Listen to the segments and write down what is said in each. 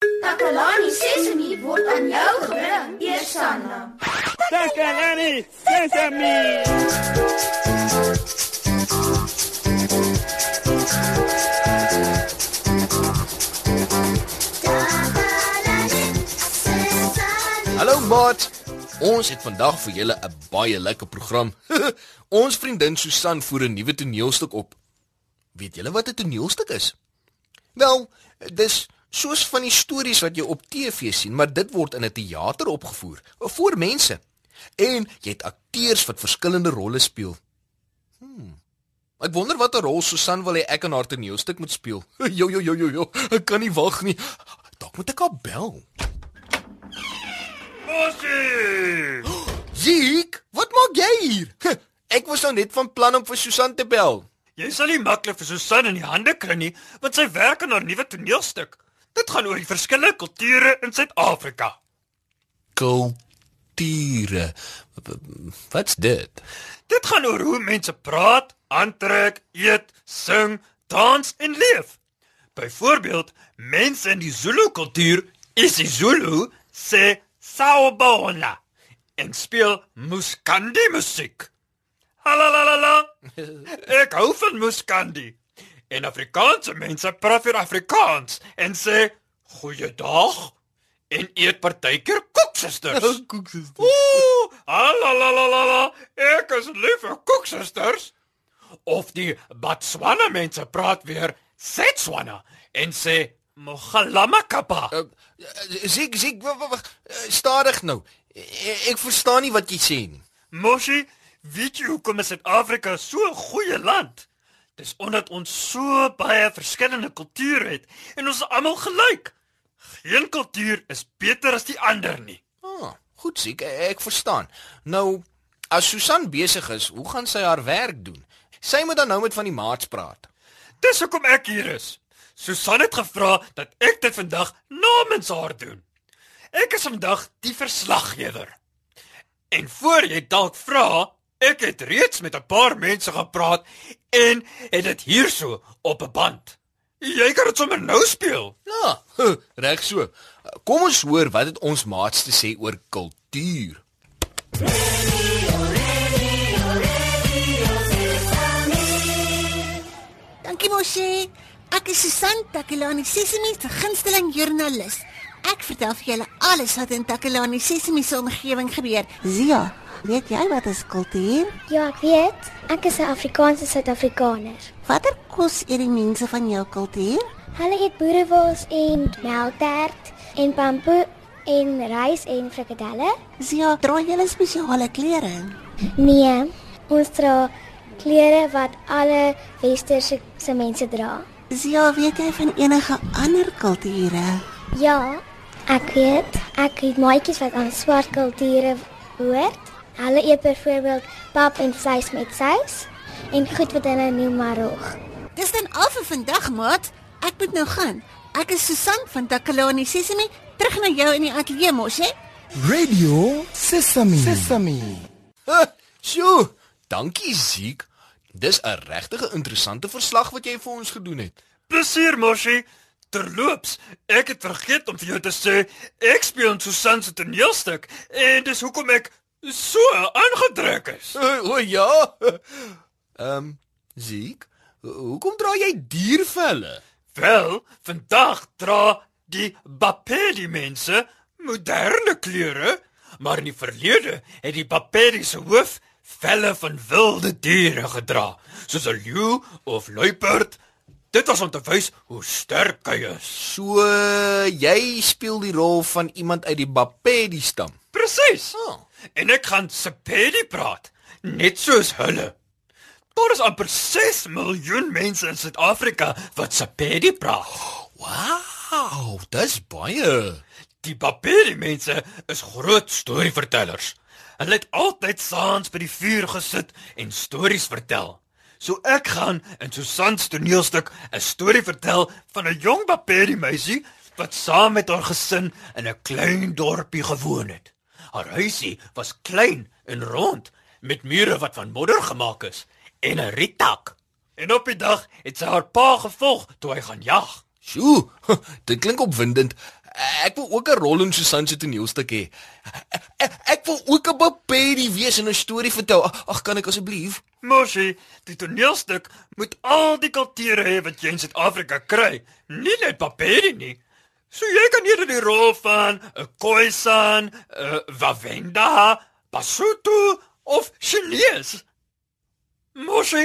Takalani Sesemi word aan jou gebring, Eersanna. Takalani Sesemi. Hallo maat. Ons het vandag vir julle 'n baie lekker program. ons vriendin Susan voer 'n nuwe toneelstuk op. Weet julle wat 'n toneelstuk is? Wel, dis soos van die stories wat jy op TV sien, maar dit word in 'n teater opgevoer voor mense. En jy het akteurs wat verskillende rolle speel. Hmm. Ek wonder watter rol Susan wil hê ek in haar toneelstuk moet speel. Jo jo jo jo jo, ek kan nie wag nie. Dalk moet ek haar bel. Bosie! Ziek, wat maak jy hier? Ek was nou net van plan om vir Susan te bel. Jy sal nie maklik vir Susan in die hande kry nie, want sy werk aan haar nuwe toneelstuk. Dit gaan oor die verskillende kulture in Suid-Afrika. Kulture. Wat's dit? Dit gaan oor hoe mense praat, aantrek, eet, sing, dans en leef. Byvoorbeeld, mense in die Zulu kultuur, isiZulu sê sawubona en speel muskandi musiek. Halalalala. Ek hou van muskandi. En Afrikaanse mense praat vir Afrikaans en sê goeiedag en eet partykeer koeksusters. Koeksusters. Ooh, alalalala, ek is lief vir koeksusters. Of die Botswana mense praat weer Setswana en sê mogalama kappa. Uh, wag, wag. Uh, stadig nou. E ek verstaan nie wat jy sê nie. Moshi, weet jy hoekom is Suid-Afrika so 'n goeie land? Dis omdat ons so baie verskillende kulture het en ons almal gelyk. Geen kultuur is beter as die ander nie. Ah, goed ziek, ek verstaan. Nou, as Susan besig is, hoe gaan sy haar werk doen? Sy moet dan nou met van die maats praat. Dis hoekom ek hier is. Susan het gevra dat ek dit vandag namens haar doen. Ek is vandag die verslaggewer. En voor jy dalk vra, ek het reeds met 'n paar mense gepraat en het dit hierso op 'n band. Jy kan dit sommer nou speel. Ja, reg so. Kom ons hoor wat het ons maats te sê oor kultuur. Dankie Moshi. Ek is Susan Takelani Sesimi, se gunsteling joernalis. Ek vertel vir julle alles wat in Takelani Sesimi se omgewing gebeur. Zia, weet jy wat is kultuur? Ja, ek weet. Ek is 'n Afrikaanse Suid-Afrikaner. Watter kos eet die mense van jou kultuur? Hulle eet boerewors en melktert en pampoe en rys en frikadelle. Zia, dra jy spesiale klere? Nee, ons dra klere wat alle westerse se mense dra. Zia, weet jy van enige ander kulture? Ja, ek weet. Ek het maatjies wat aan swart kulture behoort. Hulle eet byvoorbeeld pap en vleis met sous en goed wat hulle noem marog. Dis dan al vir vandag, maat. Ek moet nou gaan. Ek is Susan van Takelani Sesimi, terug na jou in die ateljee mos, hè? Radio Sesame. Sesame. Huh, sjoe, dankie Ziek. Dis 'n regtig interessante verslag wat jy vir ons gedoen het. Plesier, Moshi. Terloops, ek het vergeet om vir jou te sê ek speel in Susan se toneelstuk en dis hoekom ek so aangetrek is. O, o ja. Ehm, um, Ziek, hoekom dra jy diervelle? Wel, vandag dra die Bapedi mense moderne klere, maar in die verlede het die Bapedi se hoof velle van wilde diere gedra, soos 'n leeu of luiperd. Dit was om te wys hoe sterk hy is. So jy speel die rol van iemand uit die Bapedi stam. Presies. Oh. En ek gaan Sepedi praat, net soos hulle. Daar is amper 6 miljoen mense in Suid-Afrika wat Sepedi praat. Wow, dis baie. Die Bapedi mense is groot storievertellers. Hulle het altyd saans by die vuur gesit en stories vertel. So ek gaan in Susan se toneelstuk 'n storie vertel van 'n jong Bapedi meisie wat saam met haar gesin in 'n klein dorpie gewoon het. Haar huisie was klein en rond met mure wat van modder gemaak is en 'n riettak. En op 'n dag het sy haar pa gevolg toe hy gaan jag. Sjoe, dit klink opwindend. Ek wil ook 'n rol in Susan se toneelstuk hê. Ek, ek wil ook 'n Bapperi wees en 'n storie vertel. Ag, kan ek asseblief? Moshi, die toneelstuk moet al die kulture hê wat jy in Suid-Afrika kry, nie net papier nie. So jy kan hier die rol van 'n Khoisan, 'n Wavenda, Basotho of Chinese. Moshi,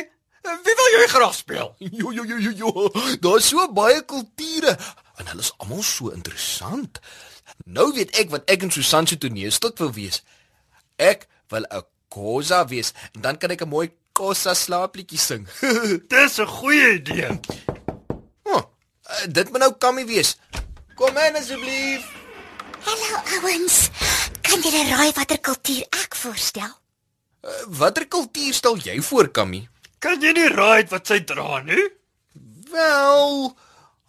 wie wil jy graag speel? Jo jo jo jo jo. Daar's so baie kulture en hulle is almal so interessant. Nou weet ek wat ek in Susan se toneelstuk wil wees. Ek wil 'n Khoza wees en dan kan ek 'n mooi Khoza slaapliedjie sing. Dis 'n goeie idee. oh, dit moet nou Kammy wees. Kom in asseblief. Hallo ouens. Kan julle raai watter kultuur ek voorstel? Uh, watter kultuur stel jy voor, Kammy? Kan jy nie raai wat sy dra nie? Wel,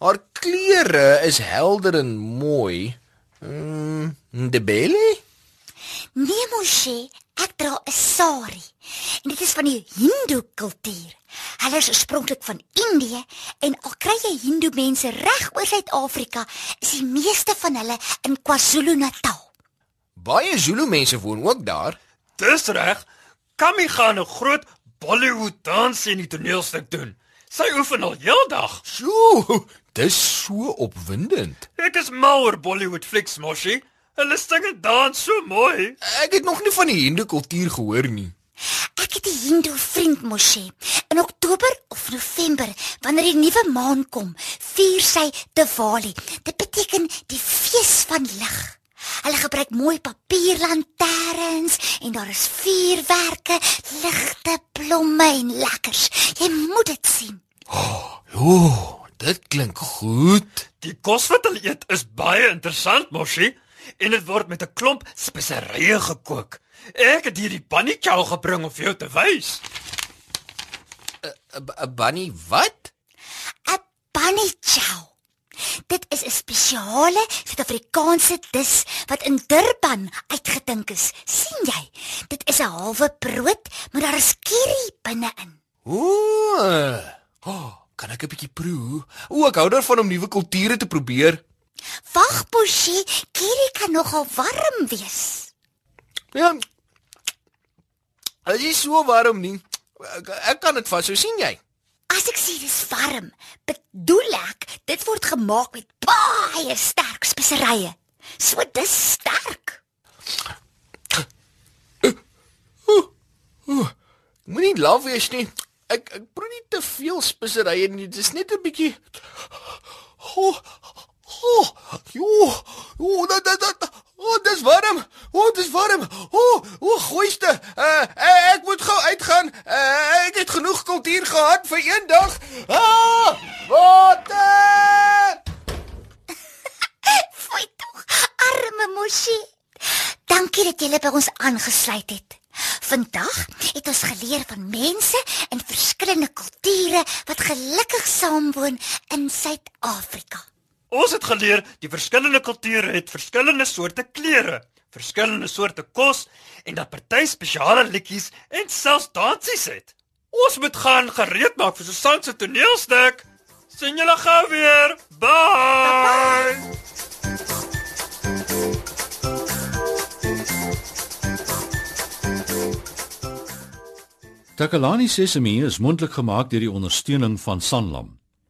haar klere is helder en mooi. Mm, de Belle? Nee, Moshe, ek dra 'n sari. En dit is van die Hindu kultuur. Hulle is oorspronklik van Indië en al kry jy Hindu mense reg oor Suid-Afrika, is die meeste van hulle in KwaZulu-Natal. Baie Zulu mense woon ook daar. Dis reg. Kammy gaan 'n groot Bollywood dans in die toneelstuk doen. Sy oefen al heeldag. Sjoe, dis so opwindend. Ek is mal oor Bollywood flieks, Moshi. Hulle sing en dans so mooi. Ek het nog nie van die Hindu kultuur gehoor nie. Ek het 'n Hindu vriend Moshe. In Oktober of November, wanneer die nuwe maan kom, vier sy Diwali. Dit beteken die fees van lig. Hulle gebruik mooi papierlanterns en daar is vuurwerke, ligte, blomme en lekkers. Jy moet dit sien. Jo, dit klink goed. Die kos wat hulle eet is baie interessant, Moshi, en dit word met 'n klomp speserye gekook. Ek het hierdie bunny chow gebring om vir jou te wys. 'n Bunny wat? 'n Bunny chow. Dit is 'n spesiale Suid-Afrikaanse dis wat in Durban uitgedink is. sien jy? Dit is 'n halwe brood, maar daar is curry binne-in. Ooh. Oh, kan ek 'n bietjie proe? O, ek hou daarvan om nuwe kulture te probeer. Wag, Boshi, curry kan nogal warm wees. Ja. Dit is so warm nie. Ek, ek kan dit vas, so sien jy. As ek sê dis warm, bedoel ek dit word gemaak met baie sterk speserye. So dis sterk. Moenie laf wees nie. Ek ek proe nie te veel speserye nie. Dit is net 'n bietjie Oh, oh, jo, oh, dat dat dat. Oh, dis warm. Oh, dis warm. Oh, oh, gooiste. Uh, ek moet gou uitgaan. Uh, ek het genoeg kultuur gehad vir een dag. Ah, water! Fooi tog, arme Moshi. Dankie dat jy by ons aangesluit het. Vandag het ons geleer van mense in verskillende kulture wat gelukkig saamwoon in Suid-Afrika. Ons het geleer die verskillende kulture het verskillende soorte klere, verskillende soorte kos en dat party spesiale liedjies en selfs dansies het. Ons moet gaan gereed maak vir Susan se toneelstuk. Sien julle gou weer. Bye. Takalani Sesemi is mondelik gemaak deur die ondersteuning van Sanlam.